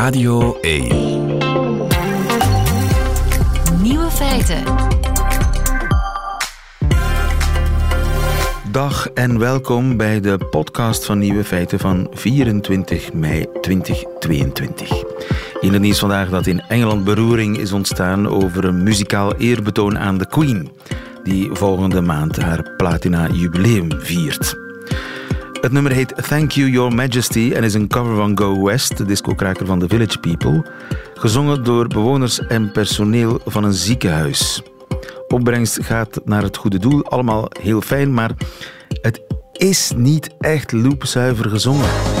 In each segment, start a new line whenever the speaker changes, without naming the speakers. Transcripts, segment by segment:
Radio 1.
Nieuwe feiten.
Dag en welkom bij de podcast van Nieuwe Feiten van 24 mei 2022. In het nieuws vandaag dat in Engeland beroering is ontstaan over een muzikaal eerbetoon aan de Queen, die volgende maand haar platina-jubileum viert. Het nummer heet Thank You Your Majesty en is een cover van Go West, de discokraker van The Village People, gezongen door bewoners en personeel van een ziekenhuis. Opbrengst gaat naar het goede doel, allemaal heel fijn, maar het is niet echt loopzuiver gezongen.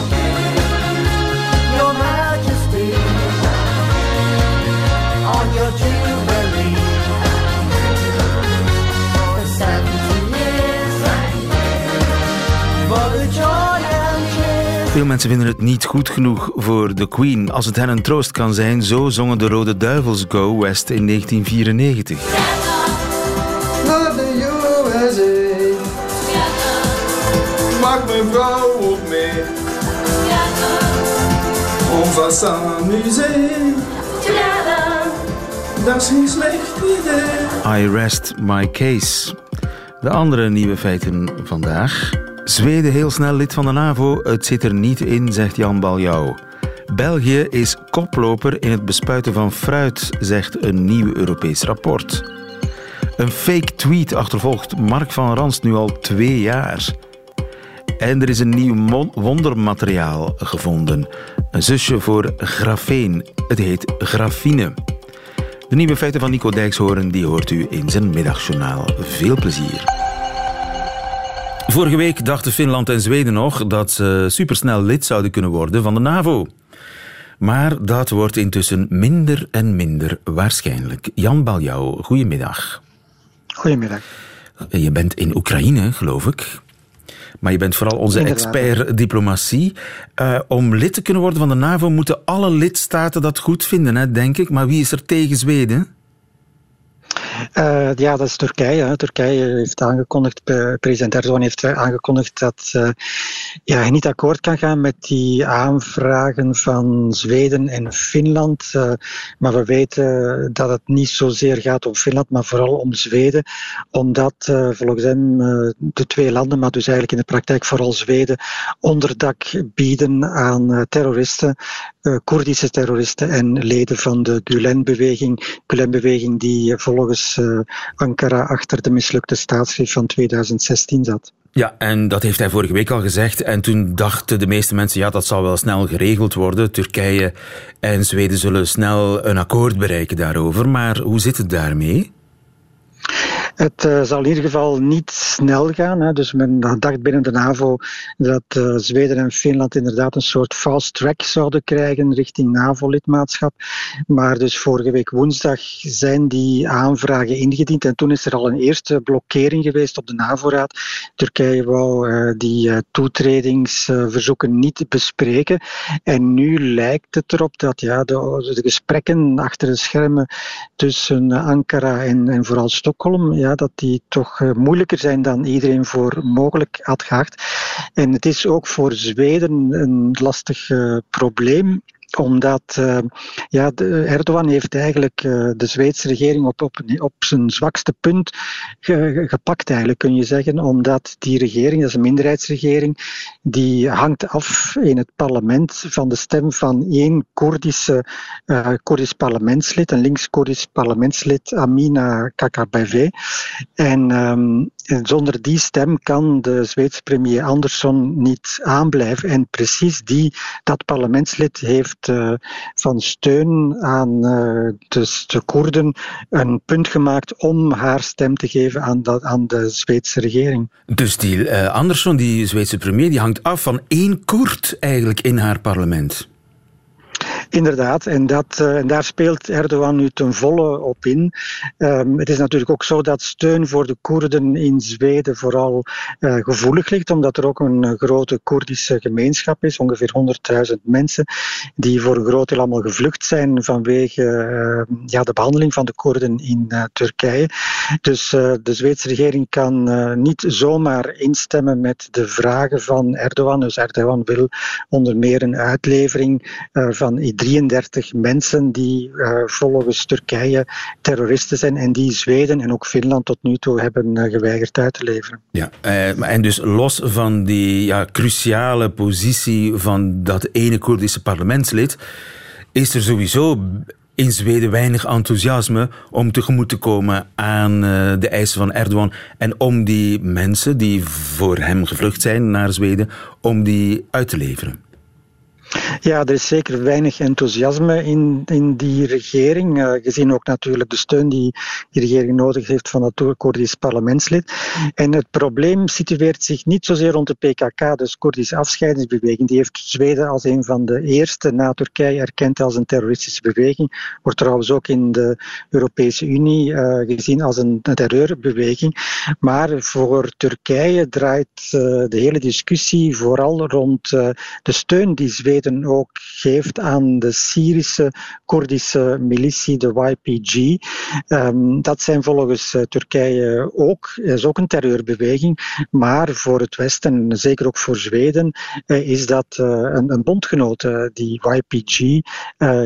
Veel mensen vinden het niet goed genoeg voor de Queen. Als het hen een troost kan zijn, zo zongen de Rode Duivels Go West in 1994.
Naar de USA. Maak mijn vrouw op mee. On va s'amuser. Dat is geen slecht idee.
I rest my case. De andere nieuwe feiten vandaag. Zweden heel snel lid van de NAVO. Het zit er niet in, zegt Jan Baljouw. België is koploper in het bespuiten van fruit, zegt een nieuw Europees rapport. Een fake tweet achtervolgt Mark van Rans nu al twee jaar. En er is een nieuw wondermateriaal gevonden. Een zusje voor grafeen. Het heet grafine. De nieuwe feiten van Nico Dijkshoorn die hoort u in zijn middagjournaal. Veel plezier. Vorige week dachten Finland en Zweden nog dat ze supersnel lid zouden kunnen worden van de NAVO. Maar dat wordt intussen minder en minder waarschijnlijk. Jan Baljouw, goedemiddag.
Goedemiddag.
Je bent in Oekraïne, geloof ik. Maar je bent vooral onze
Inderdaad.
expert diplomatie. Eh, om lid te kunnen worden van de NAVO moeten alle lidstaten dat goed vinden, hè, denk ik. Maar wie is er tegen Zweden?
Eh, ja, dat is Turkije. Hè. Turkije heeft aangekondigd, eh, president Erdogan heeft aangekondigd dat eh, ja, hij niet akkoord kan gaan met die aanvragen van Zweden en Finland. Eh, maar we weten dat het niet zozeer gaat om Finland, maar vooral om Zweden. Omdat eh, volgens hem eh, de twee landen, maar dus eigenlijk in de praktijk vooral Zweden, onderdak bieden aan eh, terroristen, eh, Koerdische terroristen en leden van de Gulen-beweging. Gulen-beweging die eh, volgens eh, Ankara achter de mislukte staatsgreep van 2016 zat.
Ja, en dat heeft hij vorige week al gezegd. En toen dachten de meeste mensen, ja, dat zal wel snel geregeld worden. Turkije en Zweden zullen snel een akkoord bereiken daarover. Maar hoe zit het daarmee?
Het eh, zal in ieder geval niet snel gaan. Hè. Dus men dacht binnen de NAVO dat eh, Zweden en Finland inderdaad een soort fast track zouden krijgen richting NAVO-lidmaatschap. Maar dus vorige week woensdag zijn die aanvragen ingediend. En toen is er al een eerste blokkering geweest op de NAVO-raad. Turkije wou eh, die toetredingsverzoeken niet bespreken. En nu lijkt het erop dat ja, de, gesprekken achter de schermen tussen Ankara en, en vooral Stockholm, ja, dat die toch eh, moeilijker zijn dan iedereen voor mogelijk had geacht. En het is ook voor Zweden een lastig eh, probleem omdat eh, ja, Erdogan heeft eigenlijk eh, de Zweedse regering op, op, zijn zwakste punt ge- ge- gepakt, eigenlijk, kun je zeggen. Omdat die regering, dat is een minderheidsregering, die hangt af in het parlement van de stem van één Koerdische, eh Koerdisch parlementslid, een links-Koerdisch parlementslid, Amina Kakabaveh. En ehm, en zonder die stem kan de Zweedse premier Andersson niet aanblijven. En precies die, dat parlementslid heeft eh, van steun aan eh, de, de Koerden een punt gemaakt om haar stem te geven aan, dat, aan de Zweedse regering.
Dus die eh, Andersson, die Zweedse premier, die hangt af van één Koerd eigenlijk in haar parlement.
Inderdaad, en, dat, eh, en daar speelt Erdogan nu ten volle op in. Ehm, het is natuurlijk ook zo dat steun voor de Koerden in Zweden vooral eh, gevoelig ligt, omdat er ook een eh, grote Koerdische gemeenschap is, ongeveer 100.000 mensen, die voor een groot deel allemaal gevlucht zijn vanwege eh, ja, de behandeling van de Koerden in Turkije. Dus de Zweedse regering kan niet zomaar instemmen met de vragen van Erdogan. Dus Erdogan wil onder meer een uitlevering eh, van 33 mensen die uh, volgens Turkije terroristen zijn en die Zweden en ook Finland tot nu toe hebben uh, geweigerd uit te leveren.
Ja, en dus los van die ja, cruciale positie van dat ene Koerdische parlementslid, is er sowieso in Zweden weinig enthousiasme om tegemoet te komen aan de eisen van Erdogan en om die mensen die voor hem gevlucht zijn naar Zweden, om die uit te leveren.
Ja, er is zeker weinig enthousiasme in, in die regering, uh, gezien ook natuurlijk de steun die die regering nodig heeft van het Koerdisch parlementslid. En het probleem situeert zich niet zozeer rond de PKK, dus Koerdische afscheidingsbeweging. Die heeft Zweden als een van de eerste na Turkije erkend als een terroristische beweging. Wordt trouwens ook in de Europese Unie uh, gezien als een terreurbeweging. Maar voor Turkije draait uh, de hele discussie vooral rond de steun die Zweden ook geeft aan de Syrische Koerdische militie, de YPG. Um, dat zijn volgens uh, Turkije ook, is ook een terreurbeweging. Maar voor het Westen, en zeker ook voor Zweden, uh, is dat uh, een, een, bondgenoot. die YPG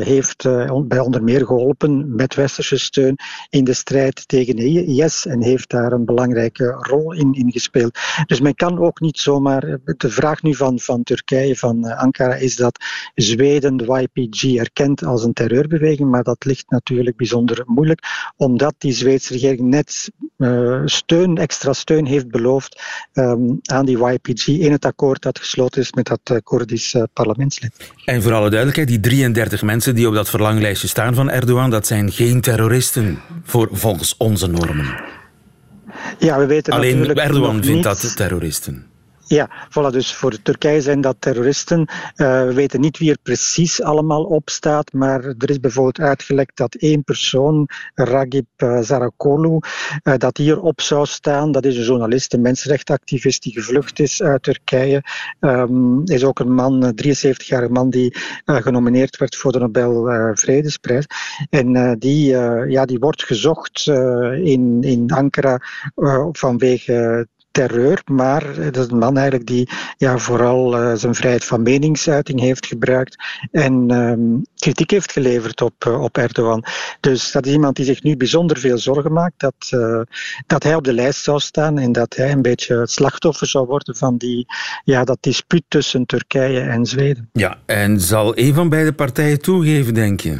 heeft bij onder meer geholpen met westerse steun in de strijd tegen IS en heeft daar een belangrijke rol in, in gespeeld. Dus men kan ook niet zomaar. De vraag nu van, van Turkije, van Ankara, is dat Zweden de YPG erkent als een terreurbeweging, maar dat ligt natuurlijk bijzonder moeilijk, omdat die Zweedse regering net uh, steun, extra steun heeft beloofd um, aan die YPG in het akkoord dat gesloten is met dat uh, Koerdisch uh, parlementslid.
En voor alle duidelijkheid, die 33 mensen die op dat verlanglijstje staan van Erdogan, dat zijn geen terroristen voor, volgens onze normen.
Ja, we weten
Alleen Erdogan vindt dat terroristen.
Ja, voilà, dus voor Turkije zijn dat terroristen. Uh, we weten niet wie er precies allemaal op staat, maar er is bijvoorbeeld uitgelekt dat één persoon, Ragib uh, Zarakolu, uh, dat hier op zou staan. Dat is een journalist, een mensenrechtenactivist die gevlucht is uit Turkije. Um, is ook een man, een 73-jarige man, die genomineerd werd voor de Nobel Vredesprijs. En die, ja, die wordt gezocht in, in Ankara vanwege terreur, maar dat is een man eigenlijk die ja, vooral uh, zijn vrijheid van meningsuiting heeft gebruikt en um, kritiek heeft geleverd op, uh, op Erdogan. Dus dat is iemand die zich nu bijzonder veel zorgen maakt dat, uh, dat hij op de lijst zou staan en dat hij een beetje het slachtoffer zou worden van die, ja, dat dispuut tussen Turkije en Zweden.
Ja, en zal een van beide partijen toegeven, denk je?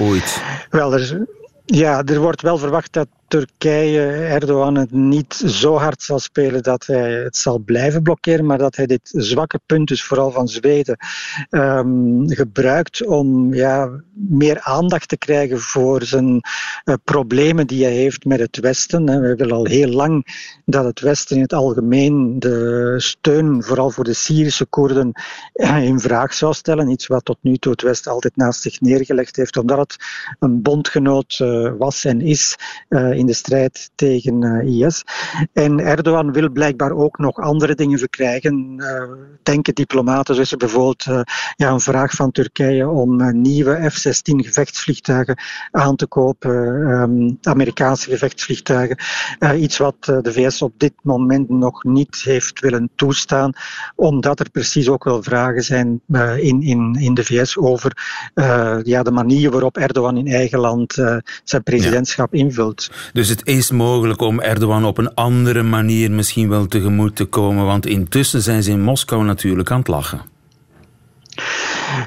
Ooit.
Wel, er, ja, er wordt wel verwacht dat Turkije Erdogan het niet zo hard zal spelen dat hij het zal blijven blokkeren, maar dat hij dit zwakke punt, dus vooral van Zweden, um, gebruikt om ja, meer aandacht te krijgen voor zijn uh, problemen die hij heeft met het Westen. We willen al heel lang dat het Westen in het algemeen de steun, vooral voor de Syrische Koerden, in vraag zou stellen. Iets wat tot nu toe het Westen altijd naast zich neergelegd heeft, omdat het een bondgenoot uh, was en is. In de strijd tegen uh, IS. En Erdogan wil blijkbaar ook nog andere dingen verkrijgen. Uh, denken diplomaten, zoals bijvoorbeeld uh, ja, een vraag van Turkije om nieuwe F-16 gevechtsvliegtuigen aan te kopen, um, Amerikaanse gevechtsvliegtuigen. iets wat de VS op dit moment nog niet heeft willen toestaan, omdat er precies ook wel vragen zijn in, in, in de VS over ja, de manier waarop Erdogan in eigen land zijn presidentschap ja. invult.
Dus het is mogelijk om Erdogan op een andere manier misschien wel tegemoet te komen, want intussen zijn ze in Moskou natuurlijk aan het lachen.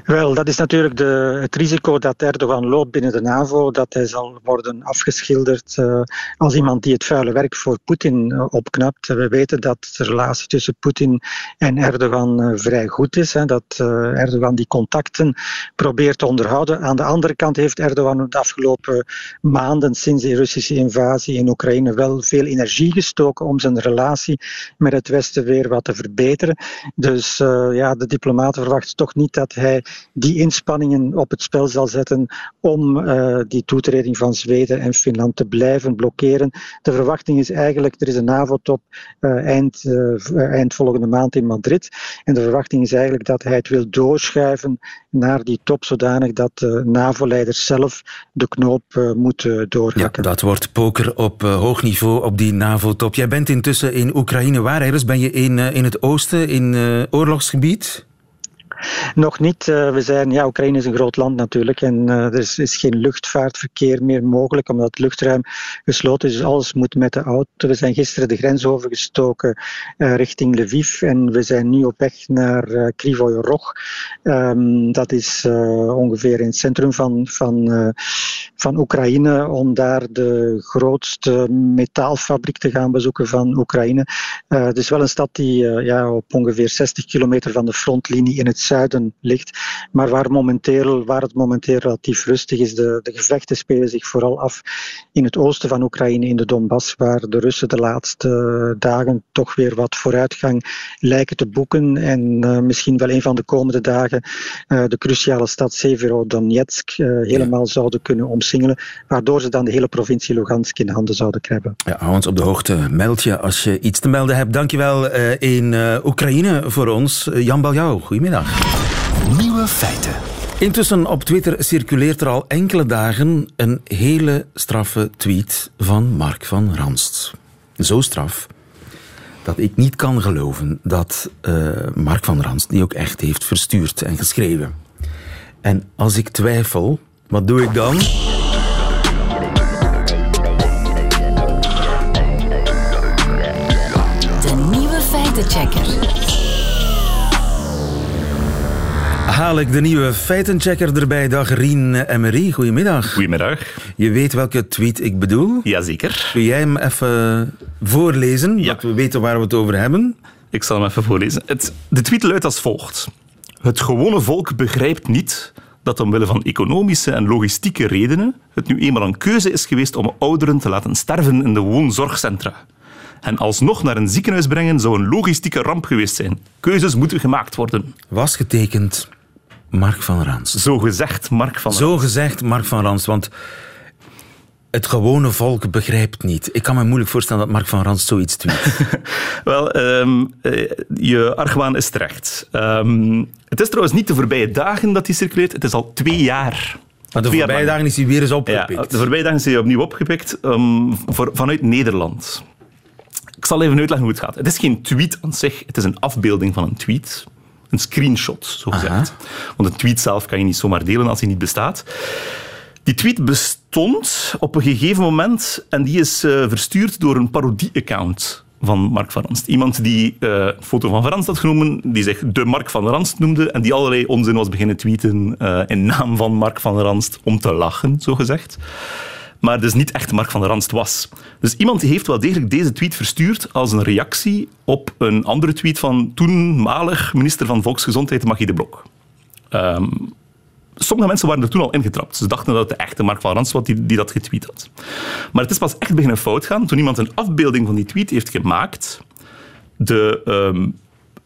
Wel, dat is natuurlijk de, het risico dat Erdogan loopt binnen de NAVO, dat hij zal worden afgeschilderd uh, als iemand die het vuile werk voor Poetin uh, opknapt. We weten dat de relatie tussen Poetin en Erdogan uh, vrij goed is, hè, dat Erdogan die contacten probeert te onderhouden. Aan de andere kant heeft Erdogan de afgelopen maanden sinds de Russische invasie in Oekraïne wel veel energie gestoken om zijn relatie met het Westen weer wat te verbeteren. Dus ja, de diplomaten verwachten toch niet dat hij die inspanningen op het spel zal zetten om uh, die toetreding van Zweden en Finland te blijven blokkeren. De verwachting is eigenlijk, er is een NAVO-top uh, eind, uh, eind volgende maand in Madrid. En de verwachting is eigenlijk dat hij het wil doorschuiven naar die top, zodanig dat de NAVO-leiders zelf de knoop moeten doorhakken.
Ja, dat wordt poker op hoog niveau op die NAVO-top. Jij bent intussen in Oekraïne. Waar ergens ben je in, in het oosten, in oorlogsgebied?
Nog niet. Eh, we zijn, ja, Oekraïne is een groot land natuurlijk en eh, er is, geen luchtvaartverkeer meer mogelijk omdat het luchtruim gesloten is. Dus alles moet met de auto. We zijn gisteren de grens overgestoken eh, richting Lviv en we zijn nu op weg naar uh, Krivoy Rog. Ehm, dat is ongeveer in het centrum van, van, van Oekraïne om daar de grootste metaalfabriek te gaan bezoeken van Oekraïne. Het is wel een stad die ja, op ongeveer 60 kilometer van de frontlinie in het zuiden ligt, maar waar, momenteel, waar het momenteel relatief rustig is. De, de gevechten spelen zich vooral af in het oosten van Oekraïne, in de Donbass, waar de Russen de laatste eh, dagen toch weer wat vooruitgang lijken te boeken en eh, misschien wel een van de komende dagen eh, de cruciale stad Severodonetsk eh, helemaal zouden kunnen omsingelen, waardoor ze dan de hele provincie Lugansk in handen zouden krijgen.
Ja, hou ons op de hoogte. Meld je als je iets te melden hebt. Dankjewel in Oekraïne voor ons. Jan Baljouw, goedemiddag.
Nieuwe feiten.
Intussen op Twitter circuleert er al enkele dagen een hele straffe tweet van Mark van Ranst. Zo straf dat ik niet kan geloven dat eh, Mark van Ranst die ook echt heeft verstuurd en geschreven. En als ik twijfel, wat doe ik dan?
De nieuwe feitenchecker.
Haal ik de nieuwe feitenchecker erbij. Dag Rien Emery, goedemiddag.
Goedemiddag.
Je weet welke tweet ik bedoel?
Jazeker.
Kun jij hem even voorlezen,
Ja.
dat we weten waar we het over hebben?
Ik zal hem even voorlezen. Het, de tweet luidt als volgt. Het gewone volk begrijpt niet dat omwille van economische en logistieke redenen het nu eenmaal een keuze is geweest om ouderen te laten sterven in de woonzorgcentra. En alsnog naar een ziekenhuis brengen zou een logistieke ramp geweest zijn. Keuzes moeten gemaakt worden.
Was getekend Mark van Rans.
Zo gezegd, Mark van
Zo gezegd Mark van Rans, want het gewone volk begrijpt niet. Ik kan me moeilijk voorstellen dat Mark van Rans zoiets tweet.
Wel, ehm, eh, je argwaan is terecht. Ehm, het is trouwens niet de voorbije dagen dat hij circuleert, het is al twee jaar.
Maar de
Twee
voorbije dagen is hij weer eens
Ja,
opgepikt.
de voorbije dagen is hij opnieuw opgepikt ehm, voor, vanuit Nederland. Ik zal even uitleggen hoe het gaat. Het is geen tweet aan zich, het is een afbeelding van een tweet. Een screenshot, zo gezegd. Want een tweet zelf kan je niet zomaar delen als hij niet bestaat. Die tweet bestond op een gegeven moment en die is eh, verstuurd door een parodie-account van Mark van Ranst. Iemand die eh, een foto van Van Ranst had genomen, die zich de Mark van Ranst noemde en die allerlei onzin was beginnen tweeten eh, in naam van Mark van Ranst om te lachen, zo gezegd. Maar dus niet echt Mark van der Ranst was. Dus iemand heeft wel degelijk deze tweet verstuurd als een reactie op een andere tweet van toenmalig minister van Volksgezondheid Magie de Blok. Ehm, sommige mensen waren er toen al ingetrapt. Ze dachten dat het de echte Mark van Rans was die, die dat getweet had. Maar het is pas echt beginnen fout gaan toen iemand een afbeelding van die tweet heeft gemaakt. De ehm,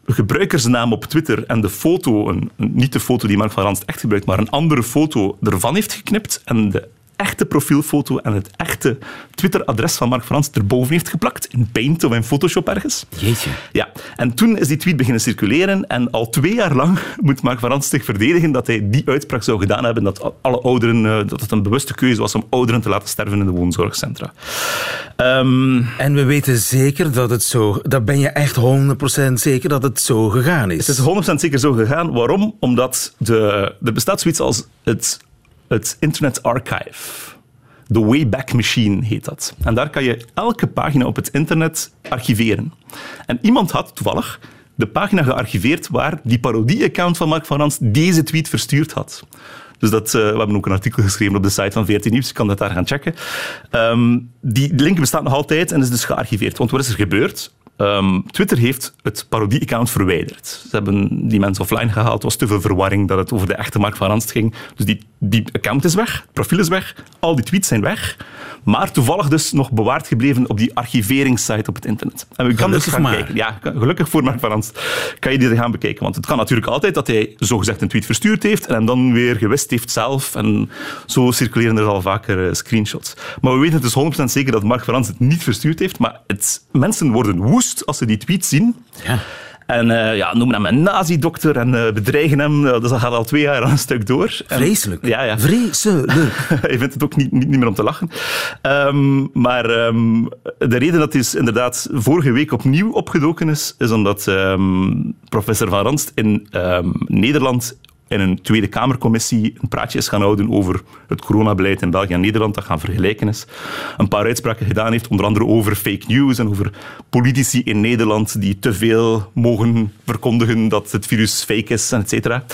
gebruikersnaam op Twitter en de foto, een, niet de foto die Mark van Ranst echt gebruikt, maar een andere foto ervan heeft geknipt en de echte profielfoto en het echte Twitter-adres van Mark van Ranst erboven heeft geplakt in Paint of in Photoshop ergens.
Jeetje.
Ja, en toen is die tweet beginnen circuleren en al twee jaar lang moet Mark van Rans zich verdedigen dat hij die uitspraak zou gedaan hebben, dat alle ouderen, eh, dat het een bewuste keuze was om ouderen te laten sterven in de woonzorgcentra. Ehm,
En we weten zeker dat het zo... Dat ben je echt 100% zeker dat het zo gegaan is.
het is 100% zeker zo gegaan. Waarom? Omdat de, er bestaat zoiets als het, het Internet Archive. De Wayback Machine heet dat. En daar kan je elke pagina op het internet archiveren. En iemand had toevallig de pagina gearchiveerd waar die parodie-account van Mark van Rans deze tweet verstuurd had. Dus dat, eh, we hebben ook een artikel geschreven op de site van 14 Nieuws. Je kan dat daar gaan checken. Ehm, die link bestaat nog altijd en is dus gearchiveerd. Want wat is er gebeurd? Ehm, Twitter heeft het parodie-account verwijderd. Ze hebben die mensen offline gehaald. Het was te veel verwarring dat het over de echte Mark van Ranst ging. Dus die, die account is weg, het profiel is weg, al die tweets zijn weg. Maar toevallig dus nog bewaard gebleven op die archiveringssite op het internet. En we kan dus gaan
maar.
kijken. Ja, gelukkig voor Mark van Ranst kan je die gaan bekijken. Want het kan natuurlijk altijd dat hij zogezegd een tweet verstuurd heeft en hem dan weer gewist heeft zelf. En zo circuleren er al vaker eh, screenshots. Maar we weten dus 100% zeker dat Mark van Ranst het niet verstuurd heeft. Maar het, mensen worden woest als ze die tweet zien.
Ja.
En eh, ja, noemen hem een nazi-dokter en eh, bedreigen hem. Dus dat gaat al twee jaar aan een stuk door. En-
Vreselijk.
Ja, ja.
Vreselijk.
je vindt het ook niet, niet, niet meer om te lachen. Ehm, maar ehm, de reden dat hij is inderdaad vorige week opnieuw opgedoken is, is omdat ehm, professor Van Ranst in Nederland in een Tweede Kamercommissie een praatje is gaan houden over het coronabeleid in België en Nederland, dat gaan vergelijken is. Een paar uitspraken gedaan heeft, onder andere over fake news en over politici in Nederland die te veel mogen verkondigen dat het virus fake is, et cetera.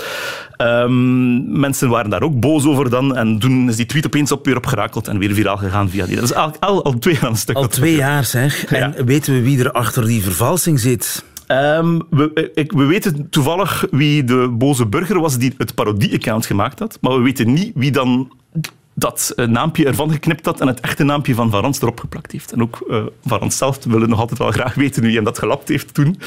Ehm, mensen waren daar ook boos over dan en toen is die tweet opeens op weer opgerakeld en weer viraal gegaan via die. Dat is al, al, al twee jaar een stuk.
Al twee jaar zeg. En weten we wie er achter die vervalsing zit?
Ehm, we, ik, we weten toevallig wie de boze burger was die het parodie-account gemaakt had, maar we weten niet wie dan dat eh, naampje ervan geknipt had en het echte naampje van Van Ranst erop geplakt heeft. En ook eh, Van Ranst zelf willen nog altijd wel graag weten wie hem dat gelapt heeft toen.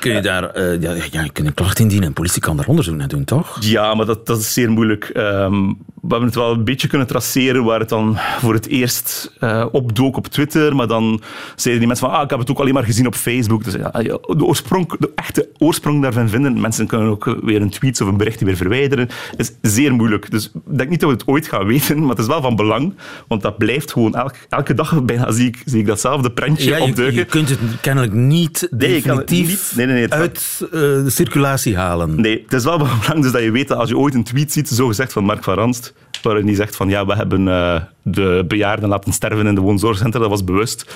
Kun je, daar eh, ja, ja, je kunt een klacht indienen en politie kan daar onderzoek naar doen, toch?
Ja, maar dat, dat is zeer moeilijk. Ehm, we hebben het wel een beetje kunnen traceren waar het dan voor het eerst eh, opdook op Twitter. Maar dan zeiden die mensen van, ah, ik heb het ook alleen maar gezien op Facebook. Dus ja, de, oorsprong, de echte oorsprong daarvan vinden. Mensen kunnen ook weer een tweet of een berichtje weer verwijderen. is zeer moeilijk. Dus ik denk niet dat we het ooit gaan weten, maar het is wel van belang. Want dat blijft gewoon, elk, elke dag bijna zie ik, zie ik datzelfde prentje
Ja, je,
opduiken.
je kunt het kennelijk niet
Nee,
definitief
niet- nee, nee,
uit eh, de circulatie halen.
Nee, het is wel belangrijk dus dat je weet dat als je ooit een tweet ziet, zo gezegd van Mark van Ranst, waarin hij zegt van ja, we hebben eh, de bejaarden laten sterven in de woonzorgcentrum, dat was bewust,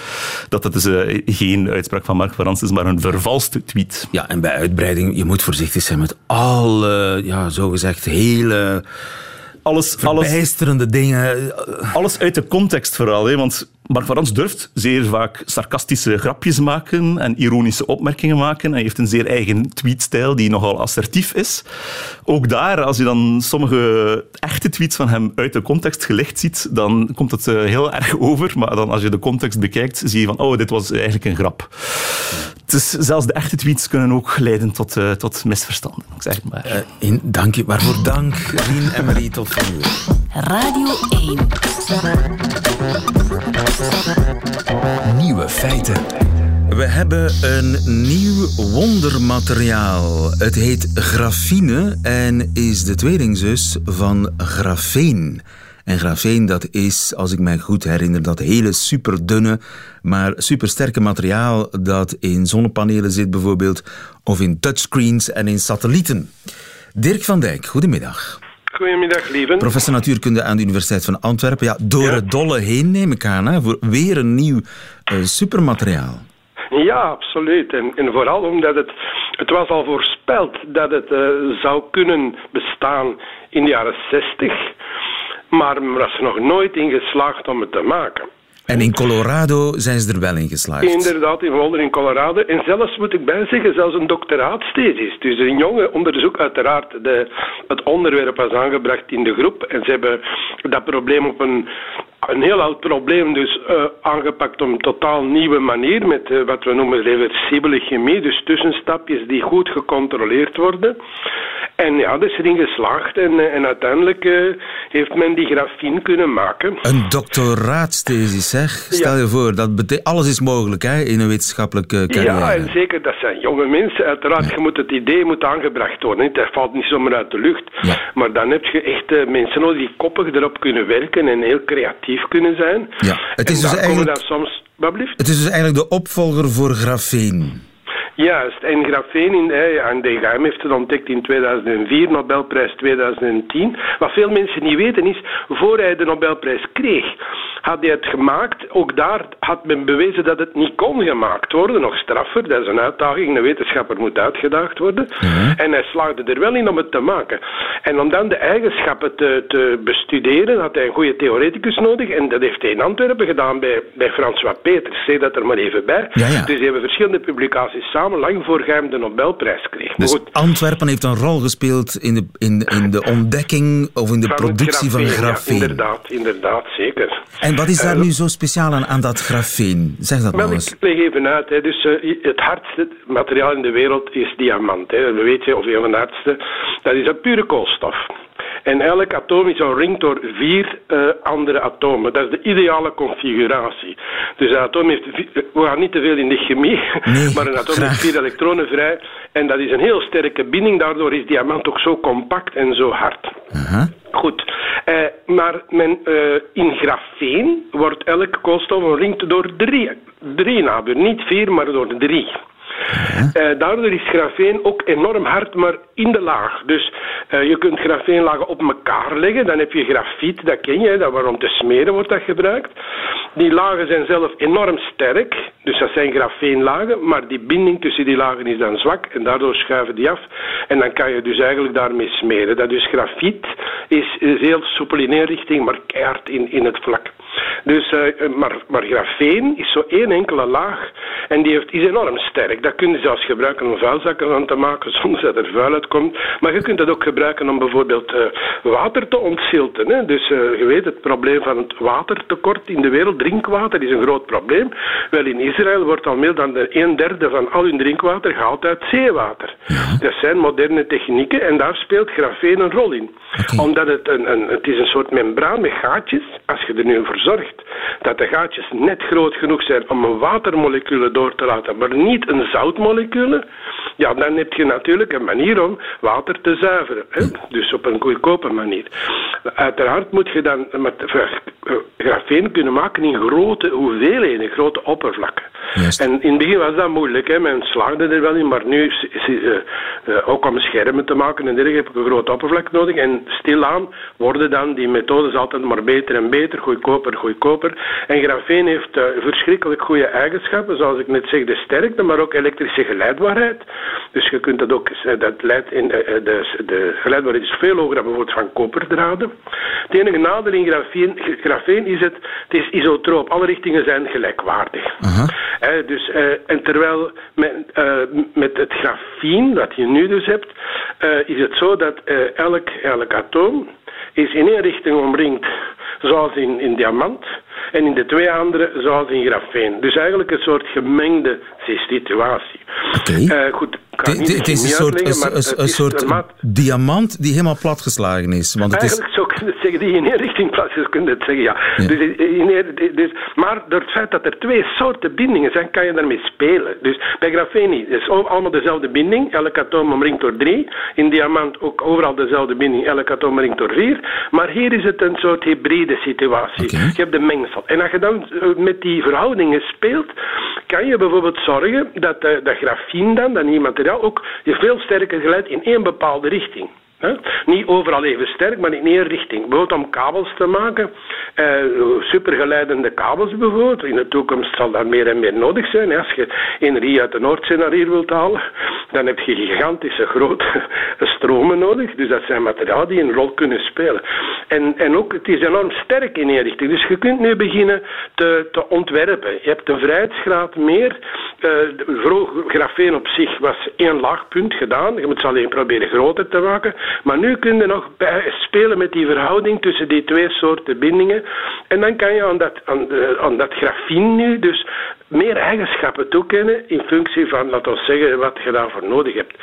dat het dus eh, geen uitspraak van Mark van Ranst is, maar een vervalste tweet.
Ja, en bij uitbreiding, je moet voorzichtig zijn met alle, ja, zogezegd hele
Alles, alles,
verbijsterende dingen.
alles uit de context vooral, hè, want Mark van Ranst durft zeer vaak sarcastische grapjes maken en ironische opmerkingen maken. Hij heeft een zeer eigen tweetstijl die nogal assertief is. Ook daar, als je dan sommige echte tweets van hem uit de context gelicht ziet, dan komt het eh, heel erg over. Maar dan als je de context bekijkt, zie je van, oh, dit was eigenlijk een grap. Dus zelfs de echte tweets kunnen ook leiden tot, eh, tot misverstanden, zeg het maar.
Eh, in, dank je, waarvoor dank, Rien en Marie, tot volgende week.
Radio 1.
Nieuwe feiten.
We hebben een nieuw wondermateriaal. Het heet grafine en is de tweelingzus van grafeen. En grafeen, dat is, als ik mij goed herinner, dat hele superdunne, maar supersterke materiaal dat in zonnepanelen zit bijvoorbeeld, of in touchscreens en in satellieten. Dirk van Dijk, goedemiddag.
Goedemiddag, lieve.
Professor natuurkunde aan de Universiteit van Antwerpen. Ja, door
Ja.
het dolle heen neem ik aan, hè, voor weer een nieuw eh, supermateriaal.
Ja, absoluut. En, en vooral omdat het, het was al voorspeld dat het eh, zou kunnen bestaan in de jaren 60, maar men was er nog nooit in geslaagd om het te maken.
En in Colorado zijn ze er wel in geslaagd.
Inderdaad, in Boulder in Colorado. En zelfs moet ik bijzeggen, zelfs een doctoraatsthesis. Dus een jonge onderzoek, uiteraard. De, het onderwerp was aangebracht in de groep. En ze hebben dat probleem op een, een heel oud probleem dus eh, aangepakt op een totaal nieuwe manier. Met eh, wat we noemen reversibele chemie. Dus tussenstapjes die goed gecontroleerd worden. En ja, dat is erin geslaagd. En, eh, en uiteindelijk heeft men die grafien kunnen maken.
Een doctoraatsthesis, zeg. Stel je voor, dat alles is mogelijk hè, in een wetenschappelijke carrière.
Ja, en zeker, dat zijn jonge mensen. Uiteraard, je moet het idee moet aangebracht worden. niet? Dat valt niet zomaar uit de lucht.
Ja.
Maar dan heb je echt mensen nodig die koppig erop kunnen werken en heel creatief kunnen zijn.
Ja, het is
en
dus
daar
eigenlijk-
dan soms...
Het is dus eigenlijk de opvolger voor grafeen.
Juist, en grafeen in, en DGM heeft het ontdekt in 2004, Nobelprijs 2010. Wat veel mensen niet weten is, voor hij de Nobelprijs kreeg, had hij het gemaakt. Ook daar had men bewezen dat het niet kon gemaakt worden, nog straffer. Dat is een uitdaging, een wetenschapper moet uitgedaagd worden. En hij slaagde er wel in om het te maken. En om dan de eigenschappen te, te bestuderen, had hij een goede theoreticus nodig. En dat heeft hij in Antwerpen gedaan bij, bij François Peters. Zeg dat er maar even bij.
Ja, ja.
Dus die hebben verschillende publicaties samen, lang voor hem de Nobelprijs kreeg.
Dus
goed,
Antwerpen heeft een rol gespeeld in de, in, in de ontdekking of in de
van
productie van
grafeen, ja, inderdaad, inderdaad, zeker.
en wat is daar
Eh,
nu zo speciaal aan, aan dat grafeen? Zeg dat nou eens.
ik leg even uit. Hè. Dus, eh, het hardste materiaal in de wereld is diamant. Hè. We weten, of een van de hardste, dat is een pure koolstof. En elk atoom is omringd door vier eh, andere atomen. Dat is de ideale configuratie. Dus een atoom heeft, eh, we gaan niet te veel in de chemie,
Nee,
maar een atoom
graag.
heeft vier elektronen vrij. En dat is een heel sterke binding, daardoor is diamant ook zo compact en zo hard. Goed, eh, maar men, in grafeen wordt elke koolstof omringd door drie, drie naburen. Niet vier, maar door drie. Eh, daardoor is grafeen ook enorm hard, maar in de laag. Dus eh, je kunt grafeenlagen op elkaar leggen. Dan heb je grafiet, dat ken je, dat waarom te smeren wordt dat gebruikt. Die lagen zijn zelf enorm sterk, dus dat zijn grafeenlagen, maar die binding tussen die lagen is dan zwak en daardoor schuiven die af. En dan kan je dus eigenlijk daarmee smeren. Dat dus grafiet is, is heel soepel in één richting, maar keihard in, in het vlak. Dus, eh, maar, maar grafeen is zo één enkele laag en die heeft, is enorm sterk. Dat kun je zelfs gebruiken om vuilzakken aan te maken zonder dat er vuil uitkomt. Maar je kunt dat ook gebruiken om bijvoorbeeld eh, water te ontzilten. Hè? Dus eh, je weet het probleem van het watertekort in de wereld, drinkwater, is een groot probleem. Wel, in Israël wordt al meer dan de een derde van al hun drinkwater gehaald uit zeewater. Dat zijn moderne technieken en daar speelt grafeen een rol in. Omdat het een, een, het is een soort membraan met gaatjes. Als je er nu voor zorgt dat de gaatjes net groot genoeg zijn om een watermoleculen door te laten, maar niet een zoutmoleculen, ja, dan heb je natuurlijk een manier om water te zuiveren. Hè? Dus op een goedkope manier. Uiteraard moet je dan met grafeen kunnen maken in grote hoeveelheden, grote oppervlakken.
Juist.
En in het begin was dat moeilijk, hè. men slaagde er wel in, maar nu, is, is, eh, eh, ook om schermen te maken en dergelijke, heb ik een groot oppervlak nodig. En stilaan worden dan die methodes altijd maar beter en beter, goedkoper, goedkoper. En grafeen heeft eh, verschrikkelijk goede eigenschappen, zoals ik net zeg, de sterkte, maar ook elektrische geleidbaarheid. Dus je kunt dat ook, eh, dat leidt in, eh, de, de geleidbaarheid is veel hoger dan bijvoorbeeld van koperdraden. Het enige nadeel in grafeen, grafeen is het, het is isotroop. Alle richtingen zijn gelijkwaardig. Dus, en terwijl met, met het grafien, dat je nu dus hebt, is het zo dat elk, elk atoom is in één richting omringd, zoals in, in diamant, en in de twee andere zoals in grafeen. Dus eigenlijk een soort gemengde situatie.
Oké.
Eh, goed,
Het het is een soort, een,
het
een
is
soort diamant die helemaal platgeslagen is. Want het is,
Eigenlijk zou ik het zeggen, die in één richting plaats is, kun je het zeggen, ja.
Ja.
Dus, in één- dus, maar door het feit dat er twee soorten bindingen zijn, kan je daarmee spelen. Dus bij grafeen. Het is al- allemaal dezelfde binding, elk atoom omringd door drie. In diamant ook overal dezelfde binding, elk atoom omringd door vier. Maar hier is het een soort hybride situatie.
Oké.
Je hebt de mengsel. En als je dan eh, met die verhoudingen speelt, kan je bijvoorbeeld zorgen dat eh, dat grafien dan, dat materiaal, ook je veel sterker geleidt in één bepaalde richting. Niet overal even sterk, maar in één richting. Bijvoorbeeld om kabels te maken, eh, supergeleidende kabels bijvoorbeeld. In de toekomst zal dat meer en meer nodig zijn. Als je energie uit de Noordzee naar hier wilt halen, dan heb je gigantische grote stromen nodig. Dus dat zijn materialen die een rol kunnen spelen. En, en ook, het is enorm sterk in één richting. Dus je kunt nu beginnen te, te ontwerpen. Je hebt een vrijheidsgraad meer. Eh, grafeen op zich was één laagpunt gedaan. Je moet ze alleen proberen groter te maken. Maar nu kun je nog spelen met die verhouding tussen die twee soorten bindingen. En dan kan je aan dat, aan, aan dat grafien nu dus meer eigenschappen toekennen in functie van, laten we zeggen, wat je daarvoor nodig hebt.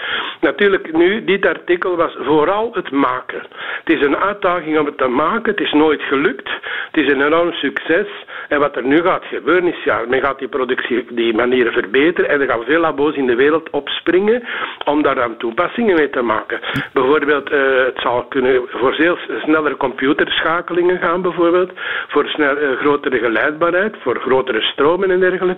Natuurlijk, nu, dit artikel was vooral het maken. Het is een uitdaging om het te maken. Het is nooit gelukt. Het is een enorm succes. En wat er nu gaat gebeuren is, ja, men gaat die productie, die manieren verbeteren en er gaan veel labo's in de wereld opspringen om daar dan toepassingen mee te maken. Bijvoorbeeld, eh, het zal kunnen voor veel snellere computerschakelingen gaan, bijvoorbeeld, voor snel, eh, grotere geleidbaarheid, voor grotere stromen en dergelijke.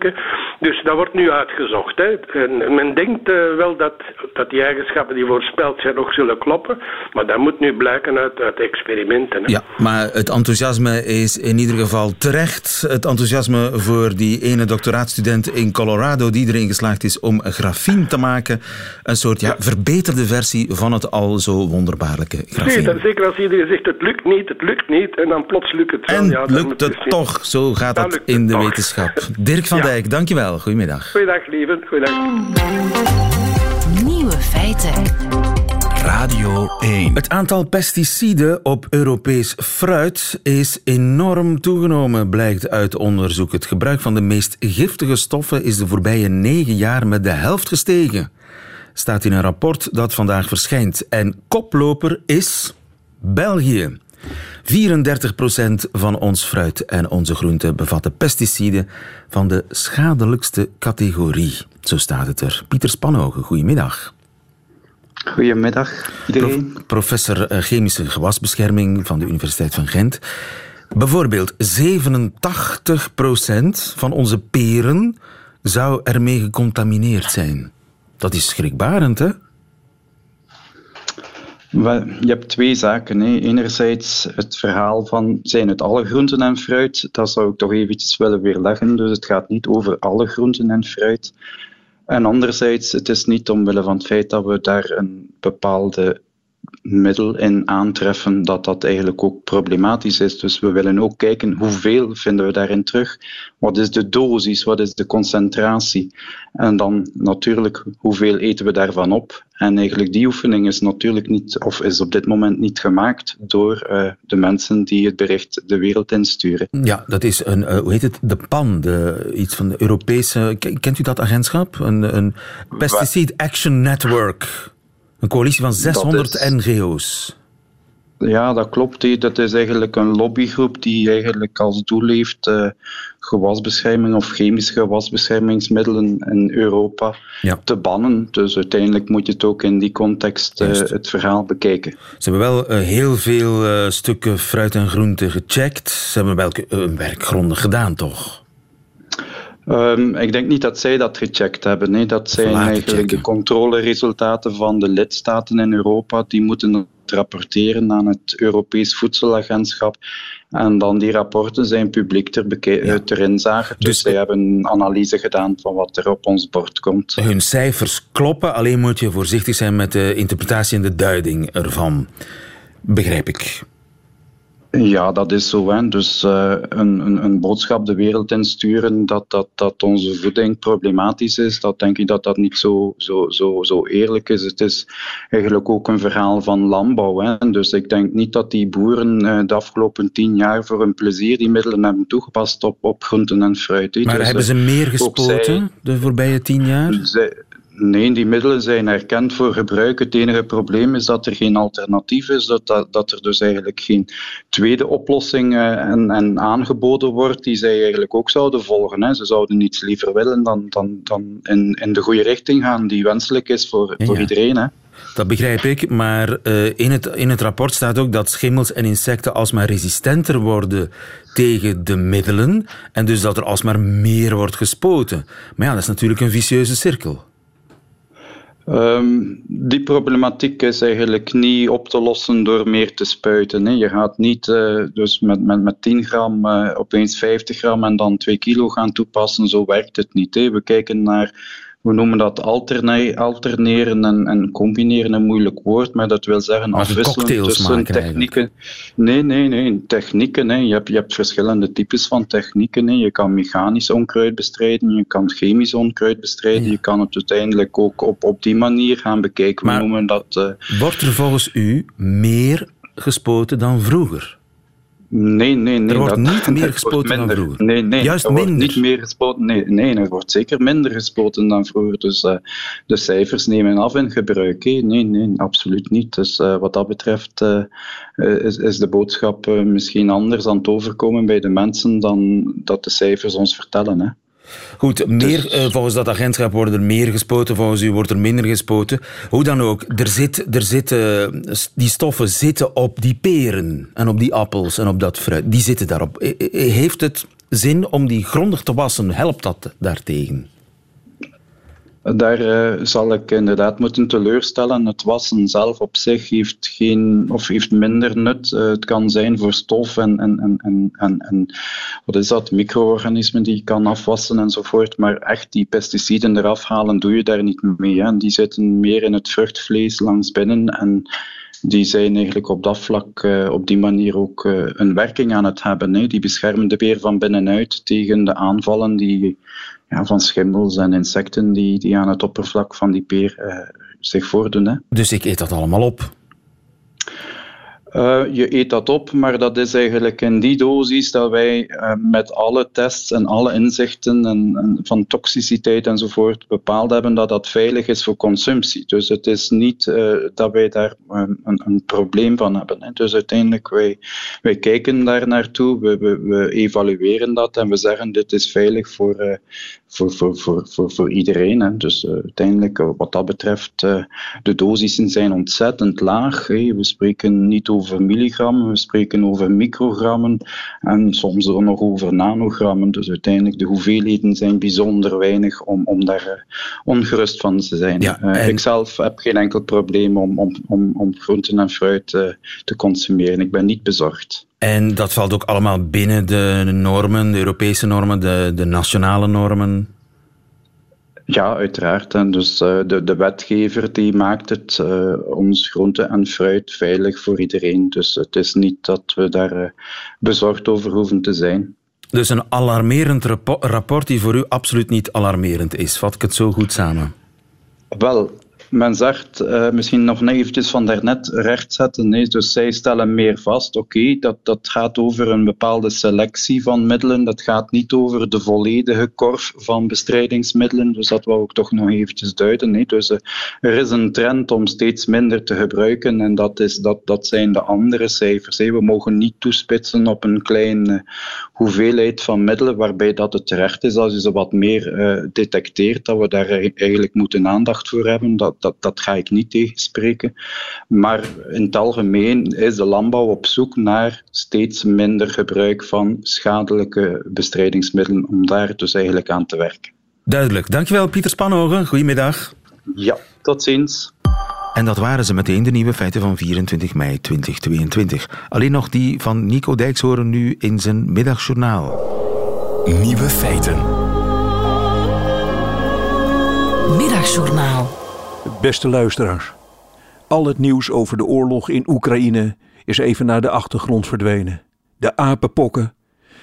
Dus dat wordt nu uitgezocht. Hè. En men denkt eh, wel dat, dat die eigenschappen die voorspeld zijn nog zullen kloppen, maar dat moet nu blijken uit, uit experimenten. Hè.
ja, maar het enthousiasme is in ieder geval terecht. Het enthousiasme voor die ene doctoraatstudent in Colorado die erin geslaagd is om grafien te maken. Een soort ja, verbeterde versie van het al zo wonderbaarlijke
Nee,
grafien.
dat, zeker als iedereen zegt het lukt niet, het lukt niet, en dan plots lukt het wel.
En
ja,
lukt het toch? Zo gaat dat in de
toch.
wetenschap. Dirk van
Ja.
Dijk, dankjewel. Goedemiddag.
Goeiedag, lieve. Goeiedag.
Nieuwe feiten.
Radio 1.
Het aantal pesticiden op Europees fruit is enorm toegenomen, blijkt uit onderzoek. Het gebruik van de meest giftige stoffen is de voorbije negen jaar met de helft gestegen. Staat in een rapport dat vandaag verschijnt. En koploper is België. 34% van ons fruit en onze groenten bevatten pesticiden van de schadelijkste categorie. Zo staat het er. Pieter Spanhogen, goedemiddag.
Goedemiddag iedereen.
Prof- professor eh, chemische gewasbescherming van de Universiteit van Gent. Bijvoorbeeld 87% van onze peren zou ermee gecontamineerd zijn. Dat is schrikbarend, hè?
Je hebt twee zaken. Hè. Enerzijds het verhaal van zijn het alle groenten en fruit. Dat zou ik toch eventjes willen weerleggen. Dus het gaat niet over alle groenten en fruit. En anderzijds, het is niet omwille van het feit dat we daar een bepaalde middel in aantreffen, dat dat eigenlijk ook problematisch is. Dus we willen ook kijken hoeveel vinden we daarin terug. Wat is de dosis, wat is de concentratie? En dan natuurlijk, hoeveel eten we daarvan op? En eigenlijk die oefening is natuurlijk niet, of is op dit moment niet gemaakt door eh, de mensen die het bericht de wereld insturen.
Ja, dat is een, eh, hoe heet het? De PAN, de, iets van de Europese. Ken- Kent u dat agentschap? Een, een Pesticide Action Network. Een coalitie van 600
is-
NGO's.
Ja, dat klopt. Dat is eigenlijk een lobbygroep die eigenlijk als doel heeft eh, gewasbescherming of chemische gewasbeschermingsmiddelen in Europa
Ja.
te bannen. Dus uiteindelijk moet je het ook in die context eh, het verhaal bekijken.
Ze hebben wel eh, heel veel stukken fruit en groente gecheckt. Ze hebben wel eh, hun werk grondig gedaan, toch?
Ehm, ik denk niet dat zij dat gecheckt hebben. Nee. Dat zijn
laten
eigenlijk
checken.
de controleresultaten van de lidstaten in Europa. Die moeten het rapporteren aan het Europees Voedselagentschap. En dan die rapporten zijn publiek ter,
Ja.
eh, ter inzage. Dus,
Dus-
zij hebben een analyse gedaan van wat er op ons bord komt.
Hun cijfers kloppen, alleen moet je voorzichtig zijn met de interpretatie en de duiding ervan. Begrijp ik.
Ja, dat is zo. Hè. Dus eh, een, een, een boodschap de wereld insturen dat, dat, dat onze voeding problematisch is, dat denk ik dat dat niet zo, zo, zo, zo eerlijk is. Het is eigenlijk ook een verhaal van landbouw. Hè. Dus ik denk niet dat die boeren eh, de afgelopen tien jaar voor hun plezier die middelen hebben toegepast op, op groenten en fruit. hè.
Maar
Dus,
hebben
eh,
ze meer
ook
gespoten
zij-
de voorbije tien jaar?
zij- Nee, die middelen zijn erkend voor gebruik. Het enige probleem is dat er geen alternatief is, dat, dat, dat er dus eigenlijk geen tweede oplossing eh, en, en aangeboden wordt die zij eigenlijk ook zouden volgen. Hè. Ze zouden niets liever willen dan, dan, dan in, in de goede richting gaan die wenselijk is voor,
Ja,
voor
ja.
iedereen. Hè.
Dat begrijp ik, maar eh, in, het, in het rapport staat ook dat schimmels en insecten alsmaar resistenter worden tegen de middelen en dus dat er alsmaar meer wordt gespoten. Maar ja, dat is natuurlijk een vicieuze cirkel.
Ehm, die problematiek is eigenlijk niet op te lossen door meer te spuiten. Hè. Je gaat niet eh, dus met, met, met 10 gram eh, opeens 50 gram en dan 2 kilo gaan toepassen. Zo werkt het niet. Hè. We kijken naar, we noemen dat alterne- alterneren en, en combineren, een moeilijk woord, maar dat wil zeggen afwisselen tussen
maken
technieken. Nee, nee, nee, technieken. Hè. Je, hebt, je hebt verschillende types van technieken. Hè. Je kan mechanisch onkruid bestrijden, je kan chemisch onkruid bestrijden, je kan het uiteindelijk ook op, op die manier gaan bekijken.
Maar-
We noemen dat... eh,
Wordt er volgens u meer gespoten dan vroeger?
Nee, nee, nee.
Er wordt
dat-
niet meer
er wordt
gespoten dan vroeger.
Nee, nee.
Juist
er wordt
minder.
niet meer gespoten. Nee, nee, er wordt zeker minder gespoten dan vroeger. Dus eh, de cijfers nemen af in gebruik. Nee, nee, absoluut niet. Dus eh, wat dat betreft eh, is, is de boodschap misschien anders aan het overkomen bij de mensen dan dat de cijfers ons vertellen. Hè.
Goed, meer, eh, volgens dat agentschap worden er meer gespoten, volgens u wordt er minder gespoten. Hoe dan ook, er zit, er zitten, die stoffen zitten op die peren en op die appels en op dat fruit. Die zitten daarop. Eh, eh, Heeft het zin om die grondig te wassen? Helpt dat daartegen?
Daar eh, zal ik inderdaad moeten teleurstellen. Het wassen zelf op zich heeft, geen, of heeft minder nut. Eh, het kan zijn voor stof en, en, en, en, en, wat is dat, micro-organismen die je kan afwassen enzovoort. Maar echt die pesticiden eraf halen, doe je daar niet mee. Hè. Die zitten meer in het vruchtvlees langs binnen en die zijn eigenlijk op dat vlak eh, op die manier ook een werking aan het hebben. Hè. Die beschermen de beer van binnenuit tegen de aanvallen die, ja, van schimmels en insecten die, die aan het oppervlak van die peer eh, zich voordoen. Hè.
Dus ik eet dat allemaal op.
Uh, je eet dat op, maar dat is eigenlijk in die dosis dat wij uh, met alle tests en alle inzichten en, en van toxiciteit enzovoort bepaald hebben dat dat veilig is voor consumptie. Dus het is niet uh, dat wij daar een, een, probleem van hebben. Hè. Dus uiteindelijk, wij, wij kijken daar naartoe, we, we, we, evalueren dat en we zeggen dit is veilig voor, voor, voor, voor, voor, voor iedereen. Dus uiteindelijk, wat dat betreft, de dosissen zijn ontzettend laag. We spreken niet over milligrammen, we spreken over microgrammen en soms er nog over nanogrammen. Dus uiteindelijk de hoeveelheden zijn bijzonder weinig om, om daar uh, ongerust van te zijn.
Ja,
en... uh, ik zelf heb geen enkel probleem om, om, om, om groenten en fruit uh, te consumeren. Ik ben niet bezorgd.
En dat valt ook allemaal binnen de normen, de Europese normen, de, de nationale normen?
Ja, uiteraard. En dus uh, de, de wetgever die maakt het uh, ons groente en fruit veilig voor iedereen. Dus het is niet dat we daar uh, bezorgd over hoeven te zijn.
Dus een alarmerend rapport die voor u absoluut niet alarmerend is. Vat ik het zo goed samen?
Wel, men zegt, uh, misschien nog eventjes van daarnet rechtzetten. Nee, dus zij stellen meer vast. Oké, dat, dat gaat over een bepaalde selectie van middelen. Dat gaat niet over de volledige korf van bestrijdingsmiddelen. Dus dat wou ik toch nog eventjes duiden. Nee. Dus uh, er is een trend om steeds minder te gebruiken. En dat, is, dat, dat zijn de andere cijfers. We mogen niet toespitsen op een kleine hoeveelheid van middelen, waarbij dat het terecht is als je ze wat meer detecteert, dat we daar eigenlijk moeten aandacht voor hebben. Dat, dat, dat ga ik niet tegenspreken. Maar in het algemeen is de landbouw op zoek naar steeds minder gebruik van schadelijke bestrijdingsmiddelen, om daar dus eigenlijk aan te werken.
Duidelijk. Dankjewel, Pieter Spanhogen. Goedemiddag.
Ja, tot ziens.
En dat waren ze meteen de nieuwe feiten van 24 mei 2022. Alleen nog die van Nico Dijkshoorn nu in zijn middagjournaal.
Nieuwe feiten.
Middagjournaal.
Beste luisteraars, al het nieuws over de oorlog in Oekraïne is even naar de achtergrond verdwenen. De apenpokken,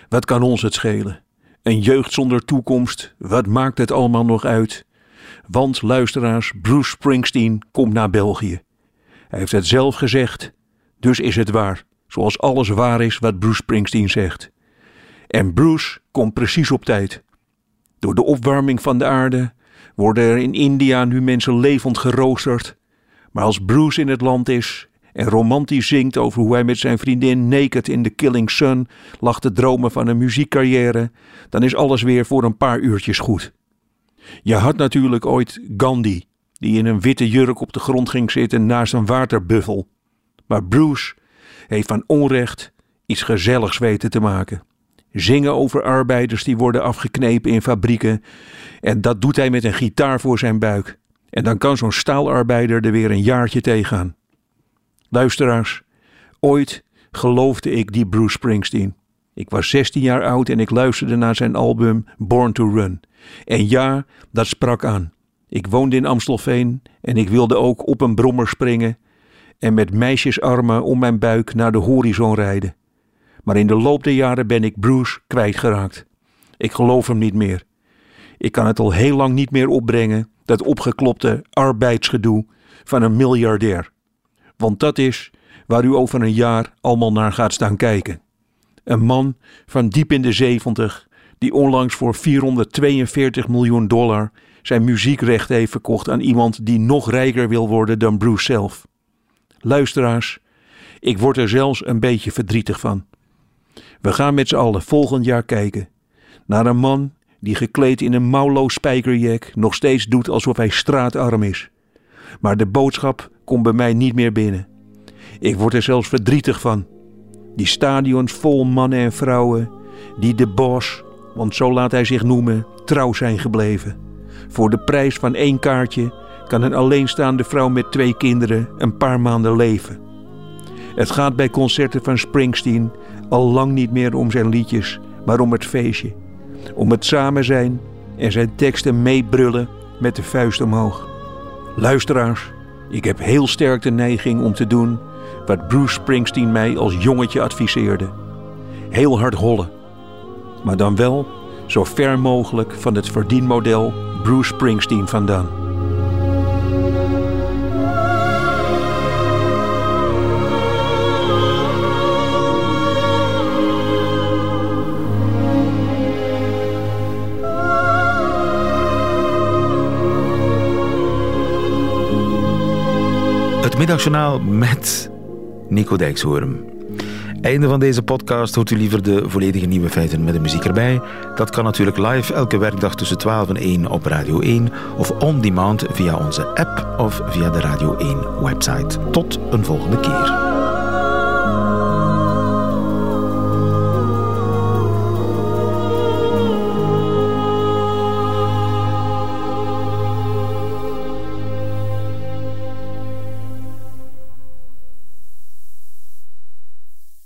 wat kan ons het schelen? Een jeugd zonder toekomst, wat maakt het allemaal nog uit? Want luisteraars, Bruce Springsteen komt naar België. Hij heeft het zelf gezegd, dus is het waar. Zoals alles waar is wat Bruce Springsteen zegt. En Bruce komt precies op tijd. Door de opwarming van de aarde worden er in India nu mensen levend geroosterd. Maar als Bruce in het land is en romantisch zingt over hoe hij met zijn vriendin naked in The Killing Sun lag te dromen van een muziekcarrière, dan is alles weer voor een paar uurtjes goed. Je had natuurlijk ooit Gandhi, die in een witte jurk op de grond ging zitten naast een waterbuffel. Maar Bruce heeft van onrecht iets gezelligs weten te maken. Zingen over arbeiders die worden afgeknepen in fabrieken. En dat doet hij met een gitaar voor zijn buik. En dan kan zo'n staalarbeider er weer een jaartje tegenaan. Luisteraars, ooit geloofde ik die Bruce Springsteen. Ik was 16 jaar oud en ik luisterde naar zijn album Born to Run. En ja, dat sprak aan. Ik woonde in Amstelveen en ik wilde ook op een brommer springen en met meisjesarmen om mijn buik naar de horizon rijden. Maar in de loop der jaren ben ik Bruce kwijtgeraakt. Ik geloof hem niet meer. Ik kan het al heel lang niet meer opbrengen, dat opgeklopte arbeidsgedoe van een miljardair. Want dat is waar u over een jaar allemaal naar gaat staan kijken. Een man van diep in de zeventig, die onlangs voor 442 miljoen dollar zijn muziekrecht heeft verkocht aan iemand die nog rijker wil worden dan Bruce zelf. Luisteraars, ik word er zelfs een beetje verdrietig van. We gaan met z'n allen volgend jaar kijken naar een man die gekleed in een mouwloos spijkerjack nog steeds doet alsof hij straatarm is. Maar de boodschap komt bij mij niet meer binnen. Ik word er zelfs verdrietig van. Die stadions vol mannen en vrouwen die de bos, want zo laat hij zich noemen, trouw zijn gebleven. Voor de prijs van één kaartje kan een alleenstaande vrouw met twee kinderen een paar maanden leven. Het gaat bij concerten van Springsteen al lang niet meer om zijn liedjes, maar om het feestje. Om het samen zijn en zijn teksten meebrullen met de vuist omhoog. Luisteraars, ik heb heel sterk de neiging om te doen wat Bruce Springsteen mij als jongetje adviseerde. Heel hard hollen. Maar dan wel zo ver mogelijk van het verdienmodel Bruce Springsteen vandaan.
Middagjournaal met Nico Dijkshoorn. Einde van deze podcast hoort u liever de volledige nieuwe feiten met de muziek erbij. Dat kan natuurlijk live elke werkdag tussen 12 en 1 op Radio 1 of on demand via onze app of via de Radio 1 website. Tot een volgende keer.